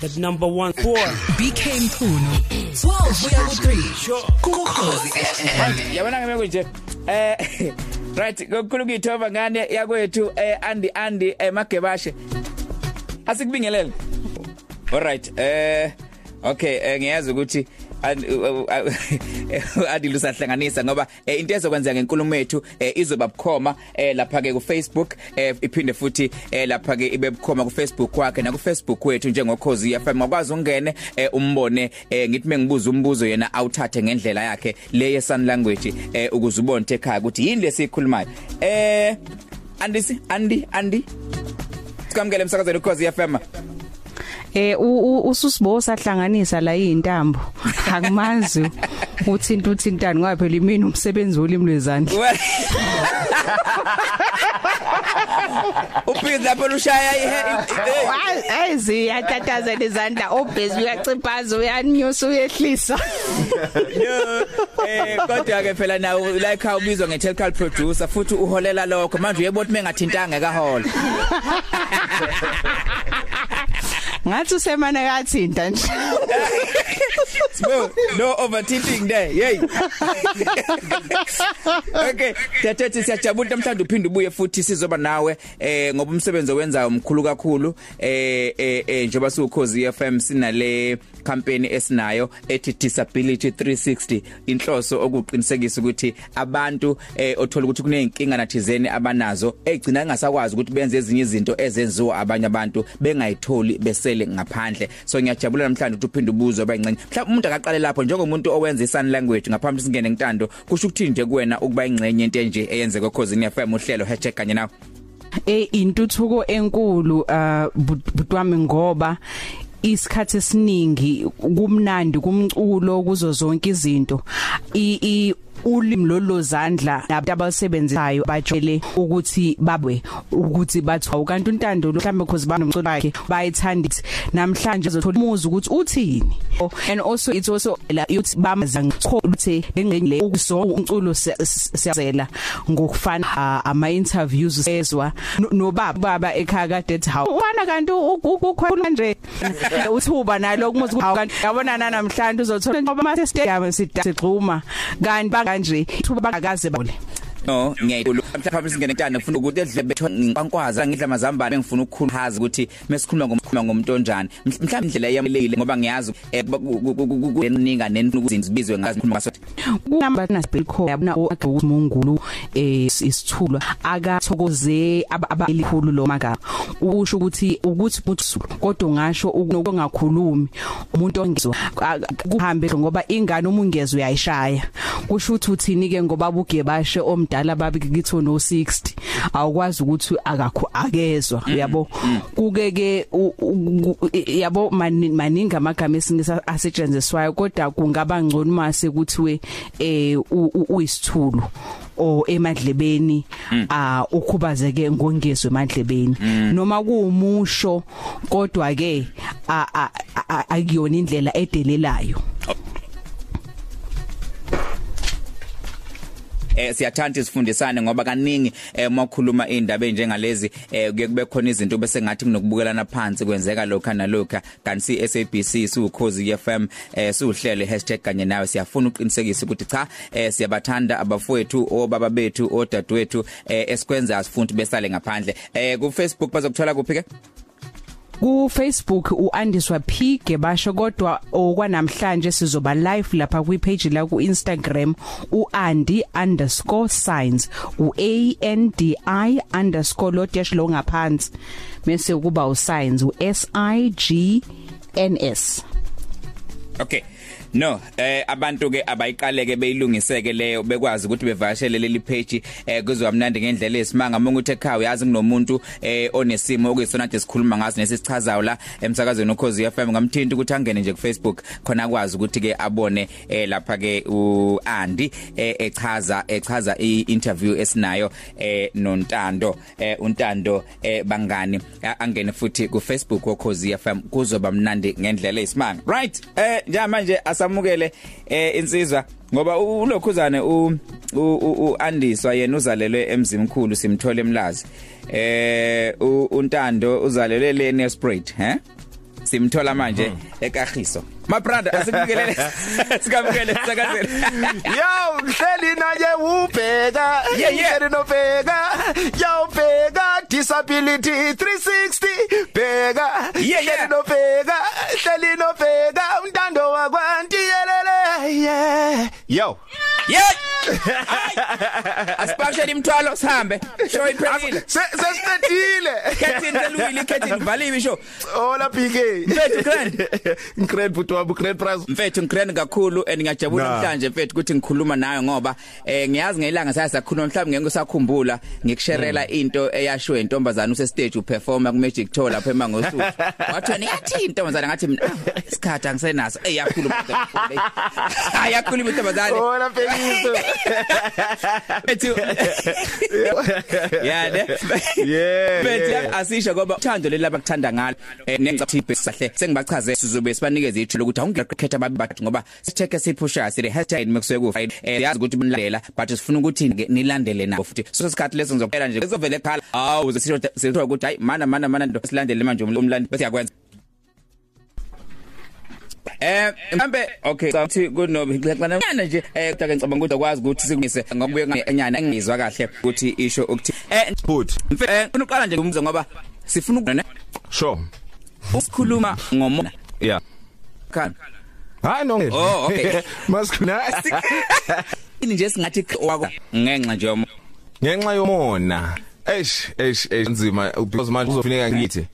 the number 1 4 BK Mkhunu 12 kuya ku3 Ukhozi FM yabona ngeke nje eh right kokukhulu kuyithoba ngane yakwethu eh Andi Andi emagebashe asikubingelele. All right eh okay eh, ngiyazi ukuthi adilusahlanganisa ngoba eh, into ezokwenzeka ngenkulumo yethu eh, izoba bukhoma eh, lapha ke ku Facebook eh, iphinde futhi eh, lapha ke ibe bukhoma ku Facebook wakhe na ku Facebook wethu njengokhozi FM ngakwazi ungene eh, umbone eh, ngithi mengibuza umbuzo yena awuthathe ngendlela yakhe le ye sun language eh, ukuze ubone ekhaya ukuthi yini lesikhulumayo eh andisi andi andi. Sikamkele emsakazweni ukhozi FM eh ususibo sahlanganisa la izintambo akumazi uthinta uthintana ngoba phela imini umsebenzi wolimi lwezandla. Uphizi lapho ushaya ihe ezi yatatazela izandla obhezi uyaciphaza uyanyusa uyehlisa. No eh kodwa ke phela nawo like how ubizwa nge technical producer futhi uholela lokho. Manje uyebo ukuthi mengathintanga ekahola ngathi usemane kathinta nje Sbo no overthinking there hey Okay thathethi siyajabula namhlanje uphinde ubuye futhi sizoba nawe eh ngoba umsebenzi owenzayo umkhulu kakhulu eh eh njengoba siukhozi FM sinale campaign esinayo ethi disability 360 inhloso okuqinisekisa ukuthi abantu eh othola ukuthi kuneyinkinga nathizeni abanazo egcina ngasakwazi ukuthi benze ezinye izinto ezenziwa abanye abantu bengayitholi besele ngaphandle. So ngiyajabula namhlanje ukuthi uphinde ubuzwe abayingcenye mhlawumbe umuntu akaqale lapho njengomuntu owenza isign language ngaphambi singene ngintando kusho ukuthi nje kuwena ukuba ingcenye into enje eyenzeka ekhosini FM uhlelo hashtag kanye nawe. Eh intuthuko enkulu uh butwami ngoba isikhathi esiningi kumnandi kumculo kuzo zonke izinto. I ulimi lolozandla nabantu abasebenzayo bajele ukuthi babwe ukuthi bathiwa kanti untando mhlambe because banomculo wakhe bayithanda namhlanje uzothola umuzi ukuthi uthini. And also it's also la youth bamazang ukuthi engengile ukuso umculo siyazela ngokufana ama interviews sezwa nobaba baba ekhaya kade ethi hawu wana kanti ukukhona nje. Uthuba nalo kumuzi kanti yabona namhlanje uzothola ngoba mase stadium sidagxuma kanti kanje thuba bangakaze bole No ngiyayidulu mhlawumbe singene ntana ngifuna ukuthi edle betho nginkwankwaza ngidla mazambane ngifuna ukukhuluma ukuthi mesikhuluma ngomkhuluma ngomuntu onjani mhlawumbe indlela yamlele ngoba ngiyazi eninga nenukuzinto zibizwe ngazi ngikhuluma ngaso kunamba nasibhel call yabona uMungulu eh isithulwa akathokoze abalikhulu lo maka usho ukuthi ukuthi uthulu kodwa ungasho ukungakhulumi umuntu ongezwe kuhambe ngoba ingane uma ungezwe uyayishaya. Kusho ukuthi uthini ke ngoba buge bashe omdala babi kitho no 60 awukwazi ukuthi akakho akezwa uyabo kuke ke yabo maningi amagama esingisa asetshenziswayo kodwa kungaba ngcono mase kuthiwe eh uyisithulu. O emadlebeni ah ukhubazeke ngongezwe emadlebeni noma kuumusho kodwa ke akuyona indlela edelelayo. Eh siyathanda isifundisane ngoba kaningi eh makhuluma indaba enjengalezi eh kuye kube khona izinto bese ngathi kunokubukelana phansi kwenzeka lokho nalokho kanti si SABC siukhozi FM eh siuhlele #kanye nawe. Siyafuna uqinisekisa ukuthi cha eh siyabathanda abafowethu obaba bethu odadewethu eh esikwenza asifundi besale ngaphandle. Eh ku Facebook bazokuthola kuphi ke ku Facebook uandiswa P Gebasho kodwa okwanamhlanje sizoba live lapha kwi page la ku Instagram uandi_signs u A N D I underscore lo dash lo ngaphansi. Bese kuba usigns u S I G N S. Okay. No eh abantu ke abayiqaleke beyilungiseke leyo bekwazi ukuthi bevashele leli page eh kuzwa mnandi ngendlela esimanga uma ukuthi ekhaya uyazi kunomuntu eh onesimo okuyisona nje sikhuluma ngaso nesisichazayo la emsakazweni ukhozi FM ngamthinta ukuthi angene nje ku Facebook khona akwazi ukuthi ke abone eh lapha ke uAndi eh echaza echaza iinterview esinayo eh nontando. Eh untando eh bangani angene futhi ku Facebook ukhozi FM kuzoba mnandi ngendlela esimanga right eh njamanje asamukele eh insizwa. Ngoba ulokhuzane u uandiswa yena uzalelwe emzimkhulu simthole emlazi. Eh untando uzalelwe le Nelspruit he? Simthola manje ekagiso. My brother asikubelele sikamukele sakazela Yo, hleli naye ubheka, Yeah, yeah. hleli nobheka. Yo bheka disability 360 bheka. Yeah, yeah. Hleli nobheka, hleli nobheka umntando wakwanti yelele. Yeah. Yo. yeah asipakishele imthwalo sihambe show iphelile Se sesiqedile. Captain selwili Captain valiwe show Hola PK. Mfethu, grand. Grand but wabu grand prize. mfethu ngikreni kakhulu and ngiyajabula Nah. namhlanje mfethu ukuthi ngikhuluma nayo ngoba eh ngiyazi ngelanga saya sakhuluma mhlawumbe ngeke usakhumbula ngikusherela into eyashiwe intombazana use stage uperforma ku Magic Tour lapha emangosuku wathi wena yathi intombazana ngathi mina "Ah, isikhathi angisenaso eh yakhuluma hayi yakhuluma intombazana Hola Pekiso. mfethu yeah ne Yeah. Bethi yeah. asisho ngoba uthando leli abakuthanda ngalo eh, nengicathi sahle sengibachaze sizobe sibanikeza ithulo ukuthi awungekhetha ababathu ngoba sitheke siphusha sithi hashtag mekusuke ku Friday eh yazi ukuthi umlandela but sifuna ukuthi nge- nilandele nabo futhi. So sikhathi leso ngizophela nje sizovela ekhala awu sisho sithiwa ukuthi hayi mana mana mana ndo silandele manje umlandi. Bese yakwenza Eh mhlambe okay sathi kunobi ngixana nje eh kodwa ngicabanga ukuthi akwazi ukuthi sikunise ngokubuye enyana engizwa kahle ukuthi isho ukuthi eh But Mfe eh ufuna uqala nje ngumbuzo ngoba sifuna ukune sure. ukukhuluma ngomona Yeah. Kan. Hayi no. Oh, okay. Maskuna. ini nje singathi wako. Ngenxa nje yomo. Ngenxa yomona. Eish eish eish. Nzima because manje kuzofuneka ngithi.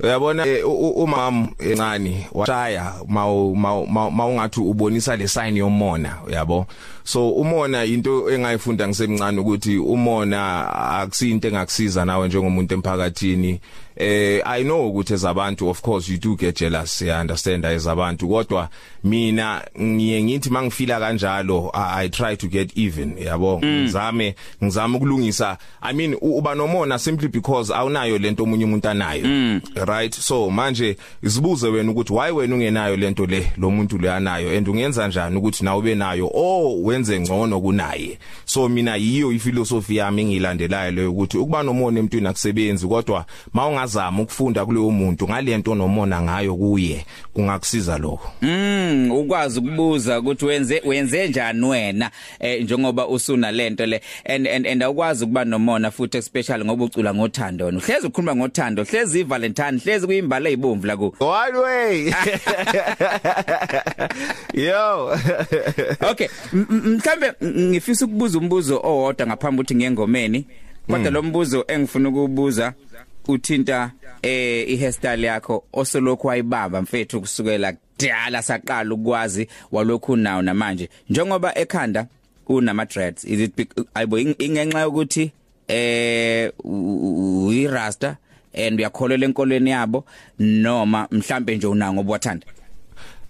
Uyabona eh, umam encane washaya mawu mawungathi ubonisa le sign yomona uyabo? So umona into engayifunda ngisemncane ukuthi umona akusinto engakusiza nawe njengomuntu emphakathini. Eh i know ukuthi ezabantu of course you do get jealous i understand ezabantu. Kodwa mina ngiye ngithi mangifila kanjalo I, i try to get even yabo? Ngizame ngizama ukulungisa i mean u- uba nomona simply because awunayo lento omunye umuntu anayo right? So manje isibuze wena ukuthi why wena ungenayo lento le lo muntu le anayo? And ungenza njani ukuthi nawe ube nayo oh wenze ngcono kunaye? So mina yiyo iphilosophy yami engilandelayo leyo ukuthi ukuba nomona emntwini akusebenzi kodwa mawungazama ukufunda kuleyo muntu ngalento nomona ngayo kuye kungakusiza lokho. Mm ukwazi ukubuza ukuthi wenze wenze njani wena eh njengoba usuna lento le. And and and awukwazi ukuba nomona futhi especially ngoba ucula ngothando wena. Uhlezi ukhuluma ngothando hlezi ivalentine hlezi kuyimbala ezibomvu la ku one way yo. Okay mhlambe ngifisa ukubuza umbuzo owodwa ngaphambi ukuthi ngiyengomeni kodwa lo mbuzo engifuna ukubuza uthinta eh ihairstyle yakho osolokhu wayibamba mfethu kusukela kudala saqala ukwazi walokhu nawo namanje. Njengoba ekhanda unama dreads is it bec- ayibo ing- ingenxa yokuthi eh uyi rasta and uyakholela enkolweni yabo noma mhlambe nje una ngoba wathanda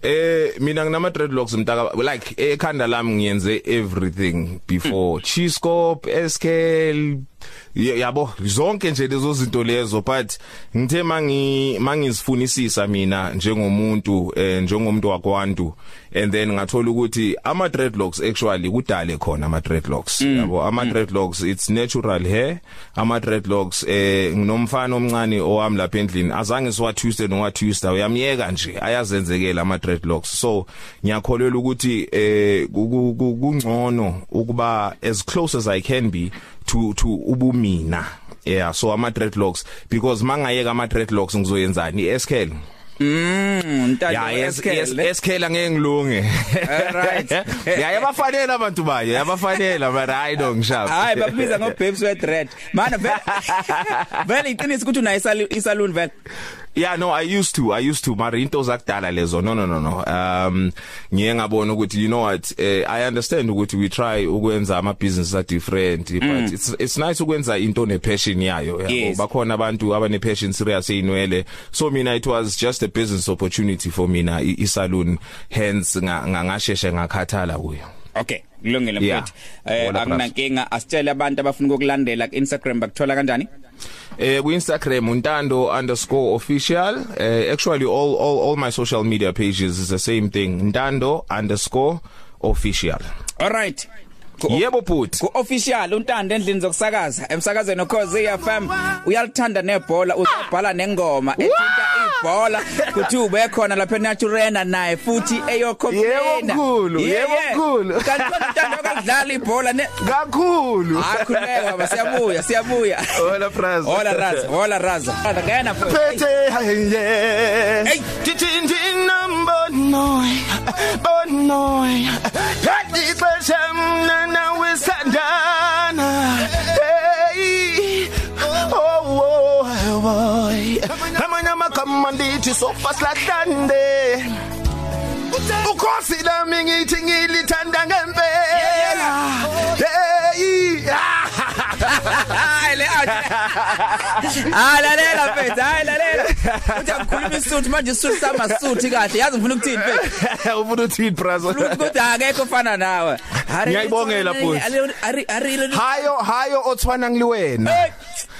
Eh mina nginama dreadlocks mntaka like ekhanda lami ngiyenze everything before. Chiscope scale yabo zonke nje lezo zinto lezo but ngithe mangi mangizifunisisa mina njengomuntu eh njengomuntu wakwantu and then ngathola ukuthi ama dreadlocks actually kudale khona ama dreadlocks yabo ama dreadlocks it's natural hair ama dreadlocks eh nginomfana omncane owami lapha endlini azange siwa Tuesday no wa Tuesday uyamyeka nje ayazenzekela ama dreadlocks so ngiyakholelwa ukuthi eh ku- ku- kungcono ukuba as close as i can be to to ubumina. Yeah so ama dreadlocks because mangayeka ama dreadlocks ngizoyenzani eskel mm ntando ya yes SKL, yes eh? eskhela ngeke ngilunge Alright. ya yabafanele abantu baye yabafanele but i don't ngishap hayi bakubiza ngo babes with red mana vele vele iqinisa ukuthi una isalon vele Yeah no I used to I used to mara into zakudala lezo no no no no um ngiye ngabona ukuthi you know what uh, I understand ukuthi we try ukwenza ama business are different mm. but it's it's nice ukwenza into ne passion yayo yabo Yes. bakhona abantu abane passion serious einwele so mina it was just a business opportunity for mina i, i salon. Hence nga- nga- ngasheshe ngakhathala kuyo. Okay kulungile mfethu. Eh akunankinga asitshele abantu abafuna ukulandela ku Instagram bakuthola kanjani? Eh ku Instagram untando_official eh actually all all all my social media pages is the same thing. Ntando_official all right. Yebo bhuti ku official untando endlini zokusakaza emsakazweni ukhozi FM uyalithanda nebhola uzobhala nengoma ethinta ibhola. Kuthi ube khona lapha eNaturena naye futhi eyocomplain Yebo mkhulu, yebo mkhulu. kanti wena untando akadlala ibhola ne kakhulu. Akhuleka baba siyabuya siyabuya. Hola praz hola raza hola raza. Ngena mfowethu phethe haye Hey. tithindi number noy bonoy phethi xesha mna nawe sandana hey. Oh oh boy. Amanye amagama ndithi so fast lahlande ukhosi lami ngithi ngilithanda ngempela hey. hayi le hayi lalela mfethu. Hayi lalela. Uthi akukhuluma isuthu manje isuthu samasuthi kahle. Yazi ngifuna ukuthini mfethu? Ufuna uthini brazo ukuthi kodwa akekho ofana nawe. Hari- Ngiyayibongela, Bhuti. Ari- ari ari hayo hayo othwana ngiliwena. Hey!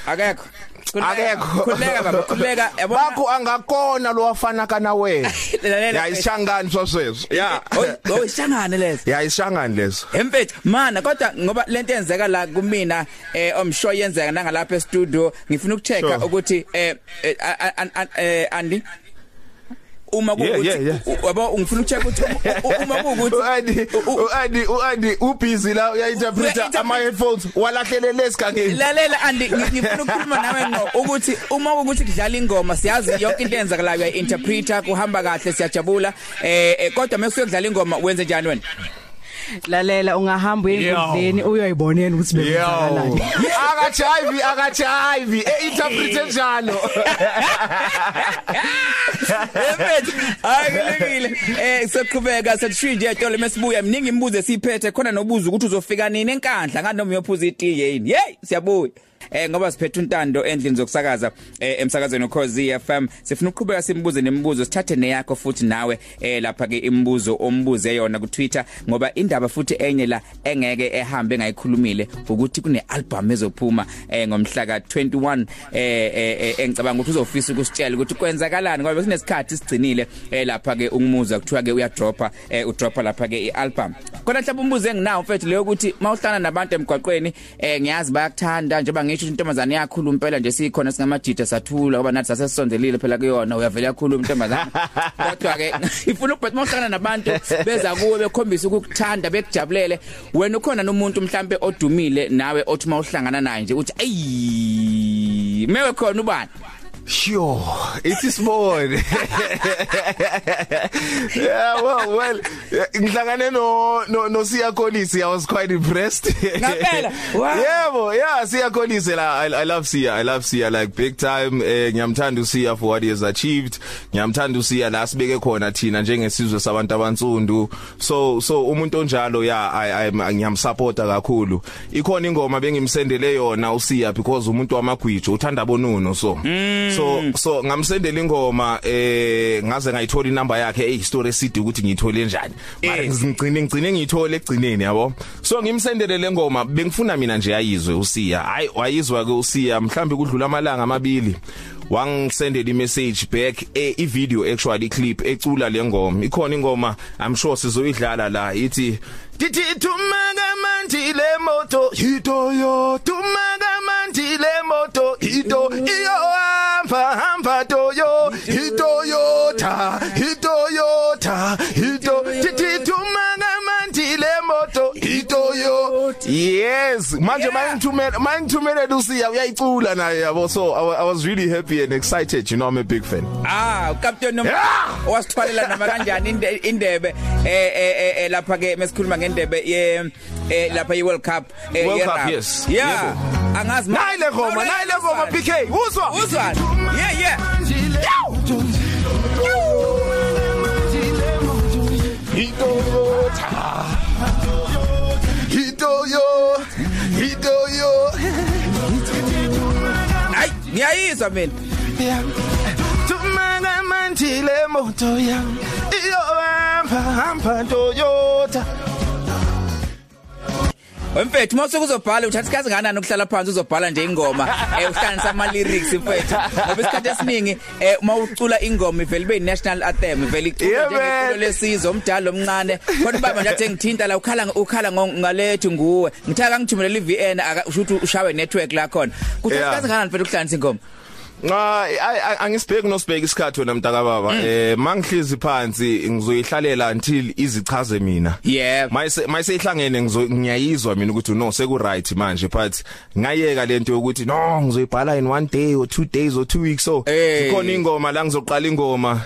akekho. Khululeka, akekho khululeka baba khululeka yabona? Bakho angakona lo wafana kana wena lalela. Ya isishangani swaswezo ya. Oh ishangane lezo ya isishangani lezo Emfethu mana kodwa ngoba lento yenzeka la kumina eh omsho yenzeka nangalapha e studio ngifuna ukuchecka Sure. ukuthi eh eh, a- a- a- eh, Andy uma Yeah, yeah, yeah. kuukuthi yabo ngifuna ukuchecka ukuthi u- u- uma kuukuthi uandi u- u- uandi uandi ubusy la uyainterpreta Uya-interpret- ama headphones walahlelele esigangeni lalela andi ngi- ngifuna ukukhuluma nawe ngo ukuthi uma ukuthi kudlala ingoma siyazi yonke into eyenzakalayo uya interpreter kuhamba kahle siyajabula eh eh, kodwa mase kudlala ingoma wenze njani wena lalela ungahamba uyengudleni uyoyibonela ukuthi yo. bekwenzakalani akajayivi akajayivi einterprete njalo. Emfethu akulekile eh soqhubeka sesishinje etole mesibuya mningi imibuzo esiphethe khona nobuza ukuthi uzofika nini enkandla ngani noma uyophuza itiye yini. Hey siyabuya. Eh ngoba siphethe untando endlini zokusakaza eh, emsakazweni ukhozi FM sifuna ukuqhubeka simbuze nemibuzo sithathe neyakho futhi nawe eh lapha ke imibuzo ombuze yona ku Twitter ngoba indaba futhi enye la engeke ehambe ngayikhulumile ukuthi kune album ezophuma eh ngomhla ka 21 eh eh, eh, engicabanga ukuthi uzofisa ukusitshela ukuthi kwenzakalani ngoba kunesikhathi sigcinile eh lapha ke ungumuza kuthiwa ke uya dropper eh udropper lapha ke ialbum khona mhlawumbe umbuzo enginawo mfethu leyo ukuthi mawuhlala nabantu emgwaqweni eh ngiyazi bayakuthanda njengoba ngisho intombazane yakhulu impela nje sikhona singamajita sathula ngoba nathi sasesondelile phela kuyona uyavela yakhulu intombazane. Kodwa ke ifuna ukubhetha mawuhlala nabantu beza kuwe bekhombisa ukukuthanda bekujabulele. Wena ukhona nomuntu mhlambe odumile nawe othi mawuhlangana naye nje uthi ayi mewe khona ubani? Sure, it is born. yeah, well, well, ngihlangane no no no Siya Kolisi. I was quite impressed. Ngempela? Wow. Yebo, yeah, Siya Kolisi la I, I love Siya. I love Siya like big time. Eh ngiyamthanda uSiya for what he has achieved. Ngiyamthanda uSiya la sibeke khona thina njengesizwe sabantu abansundu. So so umuntu onjalo yeah, I I ngiyamsupporta kakhulu. Ikhona ingoma bengimsendele yona uSiya because umuntu wamagwijo uthanda bonuno so. Mm. So so ngamsendela ingoma eh ngaze ngayithola inamba yakhe hey story eside ukuthi ngiyithole njani. Mara Eh. ngigcine ngigcine ngiyithole egcineni yabo. So ngimsendele le ngoma bengifuna mina nje ayizwe uSiya. Hayi wayizwa ke uSiya mhlambe kudlula amalanga amabili. wangisendela imessage back eh, i video actually clip ecula lengoma ikhona ingoma i'm sure sizoyidlala la ithi Tithi tumaga manti le moto. Hito yo. Tumaga manti le moto. Hito. Iyo hamba hamba toyo. Hito yo. Ta. Hito yes manje mangithumela mangithumela usiya uyayicula naye yabo so I, I was really happy and excited you know I'm a big fan Ah, uCaptain noma Yeah! wasithwalela nama kanjani inde- indebe eh eh eh, lapha ke mesikhuluma ngendebe ye eh lapha iWorld Cup eh, World Cup, yes. Yeah. Yebo. Angazi Nayi le ngoma, nayi le ngoma. PK, uzwa. Uzwa. Yeah, yeah. hito yo ta hito yo hito yo. Ay, ngiyayizwa mina. tumaga manti le moto ya. Iyo hamba hamba Toyota. Wemfethu mawusuku uzobhala uthatha isikhathi kangakanani ukuhlala phansi uzobhala nje ingoma eh uhlanganisa ama lyrics mfethu. Ngoba isikhathi esiningi eh uma ucula ingoma ivele ibe national anthem ivele icula Yeah, nje ngeculo man. lesizwe omdala omncane. Khona baba nje athi ngithinta la ukhala ukhala ngalethu nguwe. Ngithaka ngithumelela iVN ushuthi ushawe network la khona kuthatha isikhathi kangakanani mfethu ukuhlanganisa ingoma? Nga angisibheki nosibheki isikhathi wena mntaka baba. Eh mangihlezi phansi ngizoyihlalela until izichaze mina. Yep. mayise mayisehlangene ngiyayizwa mina ukuthi no seku right manje but ngayeka lento yokuthi no ngizoyibhala in one day or two days or two weeks so Hey. ikhona ingoma la ngizoqala ingoma.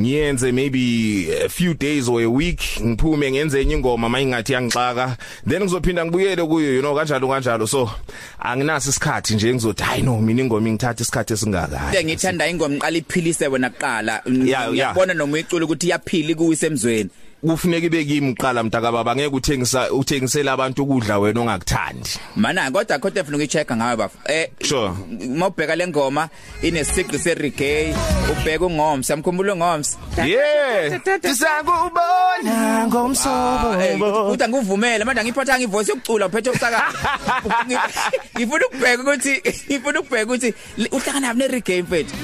Ngiyenze maybe a few days or a week ngiphume ngenze enye ingoma mayingathi yangixaka then ngizophinda ngibuyele kuyo you know kanjalo kanjalo. So anginaso isikhathi nje ngizothi hayi no mina ingoma ingithatha isikhathi esingaka Ke ngithanda ingoma ngiqala iphilise wena kuqala. Yeah, ngiyabona noma uyicula ukuthi iyaphila kuyisemzweni kufuneka ibe kimi uqala mntaka baba ngeke uthengisa uthengisela abantu ukudla wena ongakuthandi. Mana kodwa kodwa efuna ukuyichecka ngayo bafu eh Sure. mawubheka le ngoma inesigqi se reggae ubheka ungomsa mkhumbulo ngomsa yeah tisakubona ngomsobo uthi angivumele manje ngiphatha ngivoice yokucula uphethe ukusakaza ngifuna ukubheka ukuthi ngifuna ukubheka ukuthi li- uhlangana ne reggae mfethu?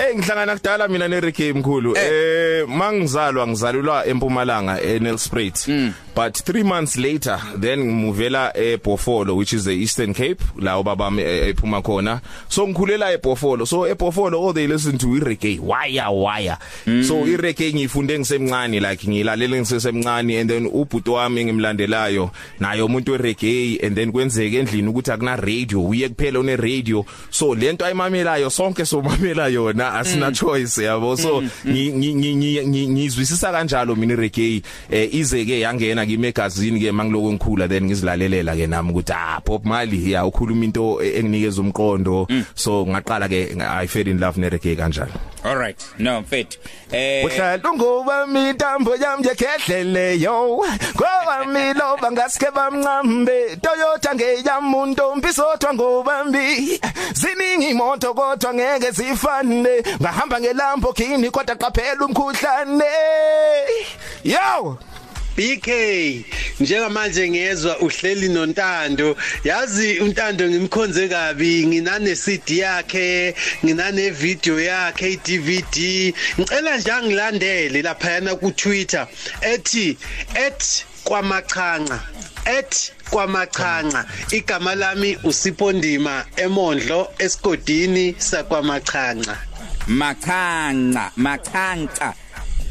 Eh ngihlangana kudala mina neReggae mkhulu. Eh. Mangizalwa ngizalulwa eMpumalanga eNelspruit but 3 months later then ngimuvela eBofolo which is the Eastern Cape la ubaba wami, eh, ephuma khona. So ngikhulela eBofolo so eBofolo all they listen to iReggae wire wire so iReggae ngiyifunde ngisemncane like ngilalela ngisesemncane and then ubhuti wami ngimlandelayo naye umuntu weReggae and then kwenzeke endlini ukuthi akuna radio uye kuphela une radio so lento ayimamelayo sonke somamela yona. Asina choice yabo? So ngi- ngi- ngi- ngi- ngi- ngizwisisa kanjalo mina ireggae eh, ize ke yangena kimi egazini ke mangiloko ngikhula then ngizilalelela ke nami ukuthi ah Bob Marley ya ukhuluma into e- enginikeza umqondo. So ngaqala ke i fell in love nereggae kanjalo. All right. No mfethu eh Uhlala ngoba mitambo yami yekhehlele yo. Ngoba milo bangaske bamncambe Toyota ngeyamuntu mpisodwa ngobambi ziningi imoto kodwa ngeke zifane. Ngahamba ngeLamborghini kodwa qaphela umkhuhlane. Yo! BK njengamanje ngezwe uhleli nontando. Yazi untando ngimkhonze kabi nginane CD yakhe nginane video yakhe iDVD ngicela nje angilandele lapha yana ku Twitter ethi @kwamachanca @kwamachanca igama lami usipondima emondlo esigodini sakwamachanca machanca machanca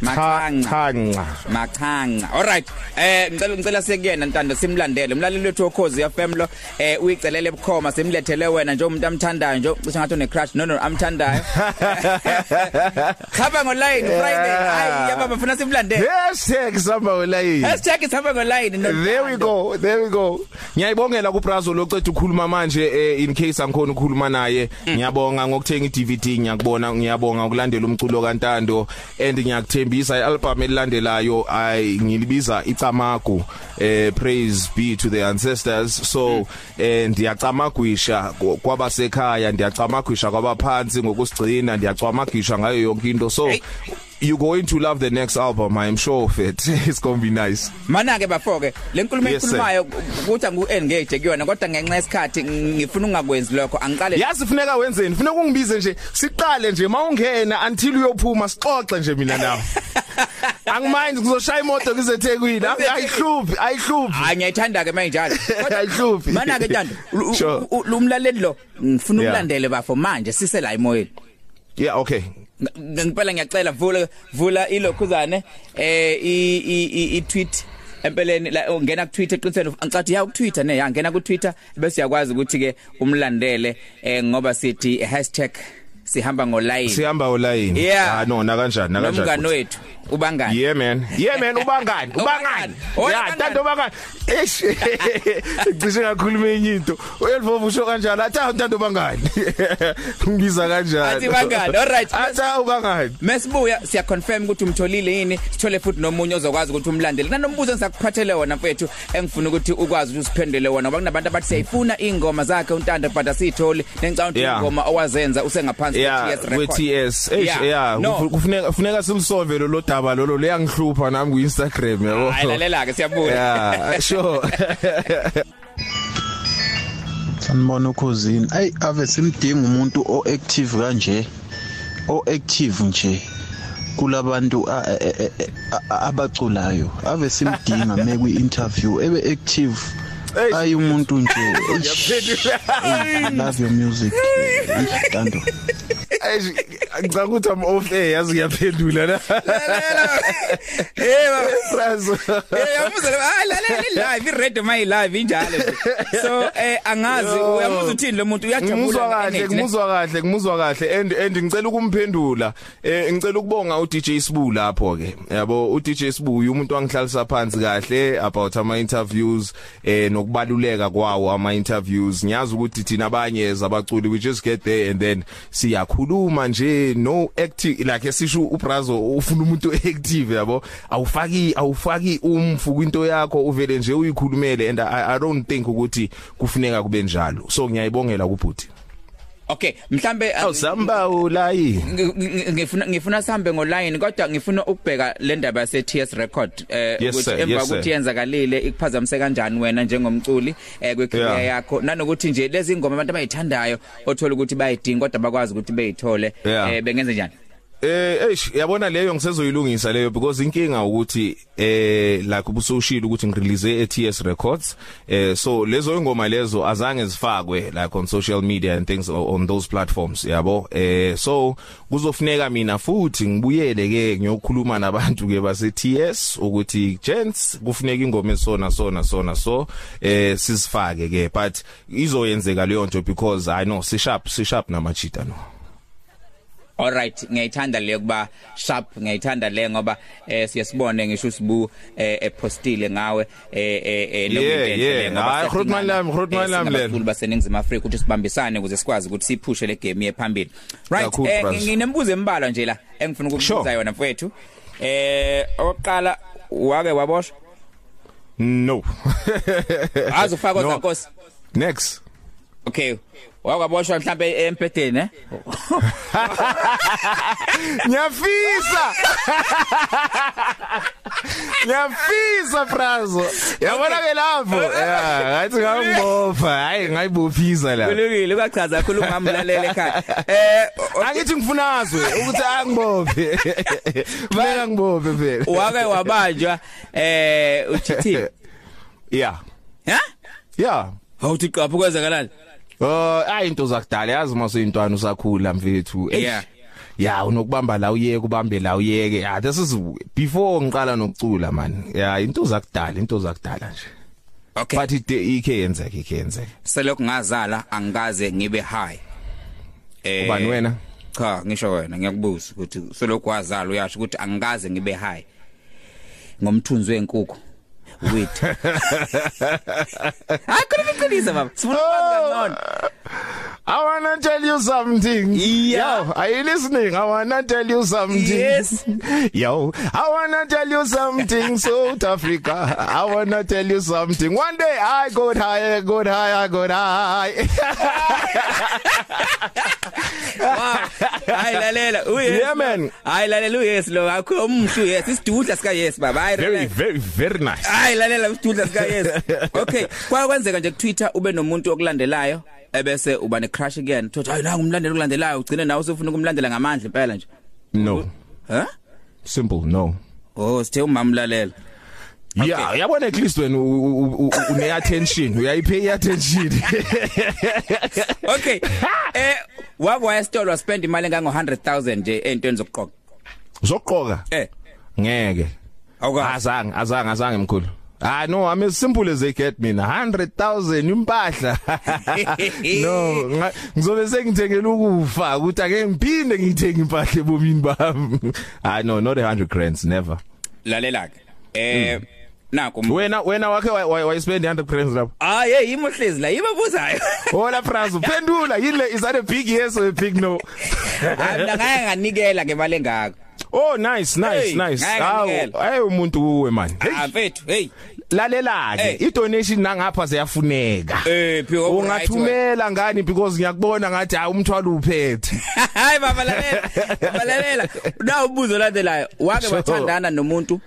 machanca Chanca Machanga. Alright. Eh ngicela ngicela sekuyena ntando simlandele. Umlaleli wethu okhozi FM lo eh uyicelele ebukhoma simlethele wena nje umuntu amthandayo nje cishe ngathi une crush. No no amthandayo. Khaba ngoline Friday. Hayi yaba bafuna simlandele. Hashtag samba online Hashtag isihamba ngoline no. There we go there we go Ngiyayibongela kuBrazo loceda ukukhuluma manje eh, in case angikhona ukukhuluma naye ngiyabonga ngokuthenga iDVD ngiyakubona ngiyabonga ukulandela umculo kaNtando and ngiyakuthembisa ialbum elilandelayo ay ngilibiza icamagu eh praise be to the ancestors so eh ndiyacamagwisha kwabasekhaya ndiyacamagwisha kwabaphansi ngokusigcina ndiyacamagwisha ngayo yonke into so Hey. You're going to love the next album i'm sure of it it's going to be nice Mana ke bafoke le nkulumo Yes, sir. ekhulumayo ukuthi ngu engage kuyona kodwa ngenxa yesikhathi ngifuna ungakwenzi lokho angiqale yazi funeka wenzeni funeka ungibize nje siqale nje mawungena until uyophuma sixoxe nje mina nawe angimind ngizoshaya imoto ngizethekwini ayihluphi ayihluphi Hayi ngiyayithanda ke manje njalo. Ayihluphi. Mana ke ntando. Sure. Lumlaleli lo ngifuna Yeah. ukulandele bafo manje sise la emoyeni. yeah okay Ng- Ngempela ngiyacela vula vula ilokhuzane eh i i- i i tweet empeleni la ungena ku Twitter eqinisweni ngicathi ya ku Twitter ne yangena ku Twitter bese uyakwazi ukuthi ke umlandele eh ngoba sithi hashtag sihamba ngoline sihamba olayini Yeah. ah no na kanjani na nomngani kanjani wethu ubangani Yeah man. Yeah man ubangani? Ubangani. Oh, Yeah, ubangani. tanto ubangani. Eish. Ngisho ngakhuluma enye into. U12 usho kanjalo athi tanto ubangani. Ngibiza kanjalo. Athi bangani, alright. Athi ubangani. Mesibuya siya confirm ukuthi umtholile yini sithole futhi nomunye ozokwazi ukuthi umlandele nanombuzo engisakuphathele wona mfethu engifuna ukuthi ukwazi ukuthi usiphendule wona ngoba kunabantu abathi siyayifuna ingoma zakhe untando but asitholi nengicabanga ukuthi Yeah. ingoma owazenza usengaphansi Yeah, record TS. Eish Yeah. yeah, No. kufu- kufuneka kufuneka simsolve lo daba lolo leyangihlupha nami ku Instagram yabo. hayi lalela ke siyabuya Yeah, sure. sanibona ukhosini ayi ave simdinga umuntu o-active kanje o-active nje kulabantu abaculayo ave simdinga mekwi-interview ebe active Eish. ayi umuntu nje love your music Eish ngicabanga ukuthi am off air yazi ngiyaphendula la. hey baba Prazo. Eh yamuza ah lalela live i-radio my live injalo so eh angazi Yo. uyamuza uthini lo muntu uyajabula Ngimuzwa kahle, ngimuzwa kahle, ngimuzwa kahle and and ngicela ukumphendula. Eh ngicela ukubonga u DJ Sibu lapho ke. Yabo u DJ Sibu umuntu wangihlalisa phansi kahle about ama interviews eh nokubaluleka kwawo ama interviews. Ngiyazi ukuthi thina abanye zabaculi we just get there and then siyakhuluma nje no active like esisho uBrazo ufuna umuntu active yabo. Awufaki awufaki umfu kwinto yakho uvele nje uyikhulumele and I, I don't think ukuthi kufuneka kube njalo. So ngiyayibongela kubhuti. Okay mhlambe Awusamba ulayi. ngi- ngi- ngifuna ngifuna sihambe ngoline kodwa ngifuna ukubheka le ndaba yase TS record eh Yes, ukuthi sir. emva Yes, sir. ukuthi yenzakalile ikuphazamise kanjani wena njengomculi eh kwecareer Yeah. yakho nanokuthi nje lezi ingoma abantu abayithandayo othola ukuthi bayidinga kodwa bakwazi ukuthi beyithole Yeah. eh bengenze njani Eh eish yabona leyo ngisezoyilungisa leyo because inkinga ukuthi eh like ubusoshile ukuthi ngirelease eTS Records. Eh so lezo ingoma lezo azange zifakwe like on social media and things on those platforms yabo? Eh so kuzofuneka mina futhi ngibuyele ke ngiyokhuluma nabantu ke base TS ukuthi gents kufuneka ingoma esona sona sona so eh sizifake ke. But izoyenzeka leyo nto because i know si sharp si sharp namachita no. Alright ngiyayithanda le kuba sharp ngiyayithanda le ngoba eh siyasibone ngisho usibu eh epostile ngawe eh eh eh Yeah, yeah. Hayi, Grootman lami, Grootman lami lena. lena baseningizimu Afrika ukuthi sibambisane ukuze sikwazi ukuthi siphushe le game yephambili right eh nginembuzo embalwa nje la engifuna ukukubuza yona mfowethu. Eh oqala wake waboshwa? No. Azufaka No. zaNkosi next. Okay. Wakaboshwa mhlambe empedeni eh Ngiyafisa. Ngiyafisa Frazo. Yabona ke lapho. Yeah, ngathi ngangibopha. Hayi ngayibophisa la. kulungile kwachaza kakhulu ngamlalela ekhaya eh o- Angithi ngifunazwe ukuthi angibophe. Vela ngibophe phela. wake wabanjwa eh uthithini Yeah. ha Yeah. awuthi qapha kwenzakalani Oh, ayinto zakudala yazi mase intwana usakhula mfethu. Eish. Yeah. Yeah, unokubamba la uyeke ubambe la uyeke. Yeah, this is before ngiqala nokucula man. Yeah, into zakudala, into zakudala nje. okay But it ikhe yenzeka, ikhe yenzeka. selokhu ngazala angikaze ngibe high eh Ubani wena? cha ngisho wena ngiyakubuza ukuthi selokhu wazala uyasho ukuthi angikaze ngibe high ngomthunzi wenkukhu wethu akhona iqiniso baba sifuna ukwazi kangcono I wanna tell you something. Yeah. Yo, are you listening? I wanna tell you something. Yes. Yo, I wanna tell you something, South Africa. I wanna tell you something. One day I got high, I got high, I got high. Hayi lalela. Uyes Yeah, man. hayi lalela uyes lo akho umhlu yes isidudla sika yes baba. Hayi very, relax. very, very nice. hayi lalela isidudla sika yes. Okay kwakwenzeka nje ku Twitter ube nomuntu okulandelayo ebese uba ne crush again. Thothi hayi la ngumlandela okulandelayo ugcine nawe usufuna ukumlandela ngamandla impela nje. No, huh? Simple, no. oh sithe umamlalela Yeah, yabona at least when une attention, uyayipay attention. okay eh wabo wayestolo spend imali engango 100000 nje entweni zokuqoqa Uzoqoka? eh Ngeke. awukazi Azange, azange, azange mkhulu. Ah no, I'm as simple as they get mina. 100,000 impahla. no, nga- ngizobe sengithengela ukufa ukuthi ake ngiphinde ngithenge impahla ebomini bami. Ah no, not a 100 grand, never. lalela ke eh nako Wena wena wakhe wa- wa wa spend 100 grand lapho. ah hey imohlezi la yibabuzayo Hola Prazo, pendula yile is that a big yes or a big no? mina ngeke nganikela ngemali engaka Oh nice, nice, Hey, nice. nginikele. ayi umuntu kuwe man. Hey. ah mfethu hey lalela Hey. ke i donation nangapha ziyafuneka eh phi ungathumela ngani because ngiyakubona ngathi hayi umthwalo uphethe hayi baba lalela baba lalela na ubuzo landelayo wake wathandana nomuntu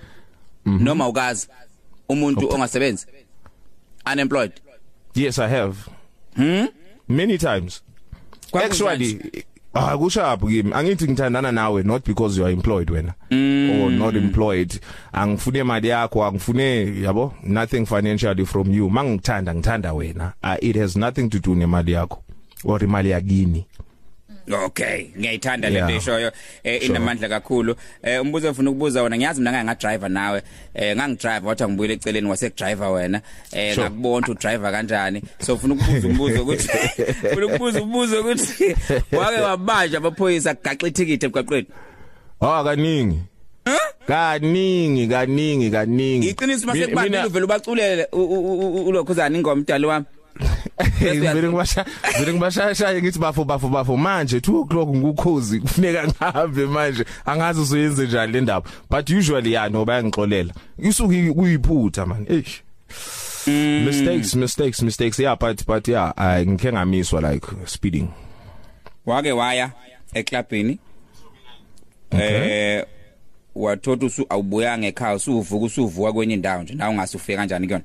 noma ukazi umuntu ongasebenzi. Unemployed. Yes i have. Hmm? Many times. Actually Ah kushaphi kimi? Angithi ngithandana nawe not because you are employed wena. Mm. or not employed. Angifune imali yakho angifune yabo nothing financially from you. Mangithanda ngithanda wena. Uh, it has nothing to do nemali yakho or imali yakini. Okay ngiyayithanda le Yeah. nto eshoyo eh Sure. inamandla kakhulu eh umbuzo ofuna ukubuza wona ngiyazi mina nganga driver nawe eh ngangidrive wathi ngibuyele eceleni wase driver wena eh Sure. ngakubona u driver kanjani so ufuna ukubuza umbuzo ukuthi ufuna ukubuza umbuzo ukuthi wake wabanja abaphoyisa gaxa ithikithi emgaqweni Ah kaningi kaningi kaningi kaningi iqiniso Mi- mase kubambile mina- uvela ubaculele u- u- u- ulokhuzana ingoma mdali wami ngivele ngibasha ngivele ngibashaya ngithi bafo bafo bafo manje 2 o'clock ngukhozi kufuneka ngihambe manje. Angazi usuyenze njani le ndaba. But usually ya no bayangixolela. Isuke kuyiphutha man. Eish. Mistakes mistakes mistakes. Yeah but but yeah I ngike ngamiswa like speeding. Wake waya eklabhini eh wathola usu awubuyanga ekhaya usuvuka usuvuka kwenye indawo nje nawe ungasufika kanjani kuyona?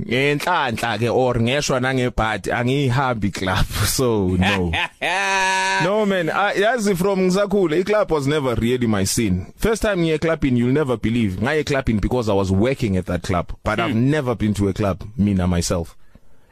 Ngenhlanhla ke or ngeshwa nangebhadi angihambi club so no No man, I, yazi from ngisakhula iclub was never really my scene. First time ngiye clubbing you'll never believe. Ngaye clubbing because I was working at that club, but I've never been to a club mina myself.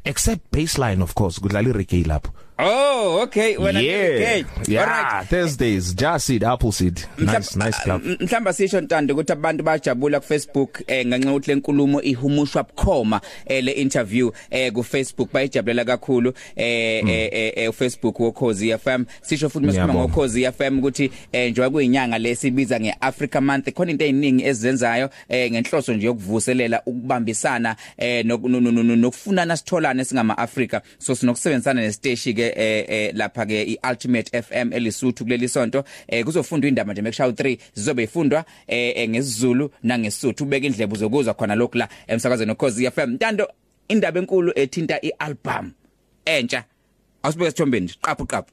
Except baseline of course, kudlala reggae lapho. Oh okay wena Yeah. Yeah, alright Thursdays, Jar Seed, Apple Seed. Nice nice club. Mhlamba sisho ntando ukuthi abantu bajabula ku Facebook eh ngenxa ukuthi lenkulumo ihumushwa bukhoma eh le interview eh ku Facebook bayijabulela kakhulu eh eh eh Facebook wokhozi FM sisho futhi masikhuluma Ngiyabonga. ngokhozi FM ukuthi eh njengoba kuyinyanga lesibiza ngeAfrica month khona into eziningi ezizenzayo eh ngenhloso nje yokuvuselela ukubambisana eh nok- no- no- no- nokufunana sitholane singama Africa so sinokusebenzisana nesiteshi ke eh eh, lapha ke iUltimate FM elisuthu kuleli sonto. Eh kuzofundwa indaba nje mekushaw 3 zizobe ifundwa eh eh, ngesizulu nangesuthu ubeka indlebe uzokuzwa khona lokhu la emsakazweni okhozi FM ntando indaba enkulu ethinta ialbum entsha. Awusibeke sithombeni nje qaphu qaphu.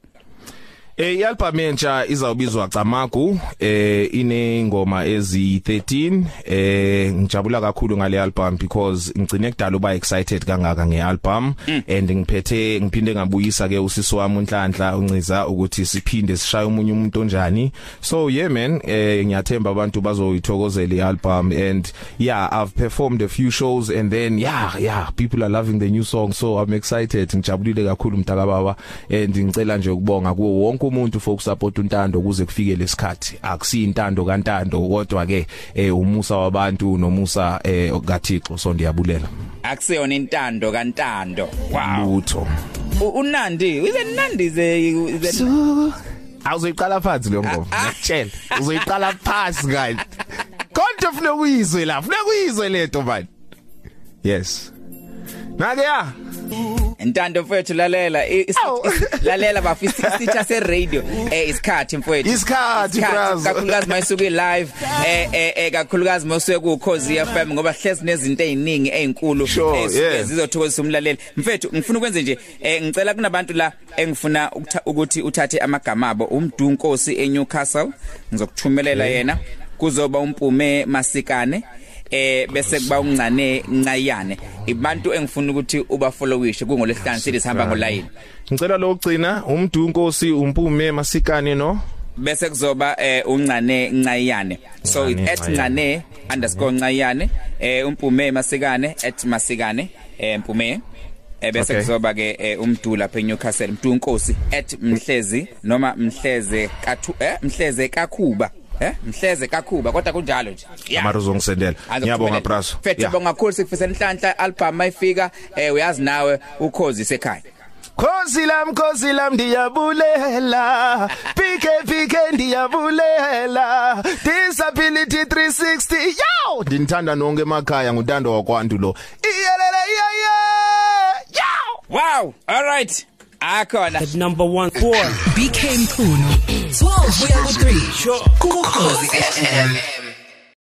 Eh ialbum entsha izawubizwa Camagu eh inengoma ezi 13 eh ngijabula kakhulu ngale album because ngicine kudala uba excited kangaka ngealbum. And ngiphethe ngiphinde ngabuyisa ke usisi wami uNhlanhla unciza ukuthi siphinde sishaye umunye umuntu onjani. So yeah man eh ngiyathemba abantu bazoyithokozela ialbum. And yeah I've performed a few shows and then yeah yeah people are loving the new song. So I'm excited. Ngijabulile kakhulu mntaka baba and ngicela nje ukubonga kuwo wonke umuntu for ukusupport untando kuze kufike lesikhathi akusiyintando kantando kodwa ke eh umusa wabantu nomusa eh kaThixo. So ndiyabulela. Akuseyona intando kantando. Wow. Lutho. U- unandi ize nandi ze ize awuzoyiqala phansi lo ngoma ngiyakutshela uzoyiqala phansi guys. Kodwa ufuna kuyizwe la ufuna kuyizwe lento man. Yes. Nake ya? Intando mfowethu lalela i- is- Awu. is- lalela bafisi isitha se radio eh isikhathi mfowethu. Isikhathi, bros. kakhulukazi mayisuke live eh eh eh, kakhulukazi mawusuke ku Khosi FM ngoba hlezi nezinto eziningi ezinkulu Sure, ezisuke yeah. zizothokozisa umlaleli. Mfethu ngifuna ukwenze nje eh ngicela kunabantu la engifuna ukutha- ukuthi uthathe amagama abo. Umdunkosi eNewcastle ngizokuthumelela yena. Kuzoba umpume masikane. Eh bese kuba uncane ncayane. Ibantu engifuna ukuthi uba followishe kungolesihlanu sithi sihamba ngolayini. Ngicela lokugcina umdunkosi umpume masikane no? Bese kuzoba eh uncane ncayane. So Ncane it's @ncane underscore ncayane eh umpume masikane @masikane eh mpume. Eh bese Okay. kuzoba ke eh, umdu lapha eNewcastle mdunkosi @mhlezi noma mhleze kathu eh mhleze kakhuba. Eh? Mhleze kakhuba kodwa kunjalo nje. Yeah. amaro uzongisendela ngiyabonga braso Fethu bonga kakhulu sikufisela inhlanhla album mayifika eh uyazi nawe ukhozi sekhaya. Khosi lam khosi lam ndiyabulela. PK PK ndiyabulela. Disability 360 yo ndinithanda nonke emakhaya ngutando wakwantu lo. Iyelele iye yo wow all right. Akhona. Number one four. BK Mkhunu 12 kuya ku 3 Sure. Kukhosi FM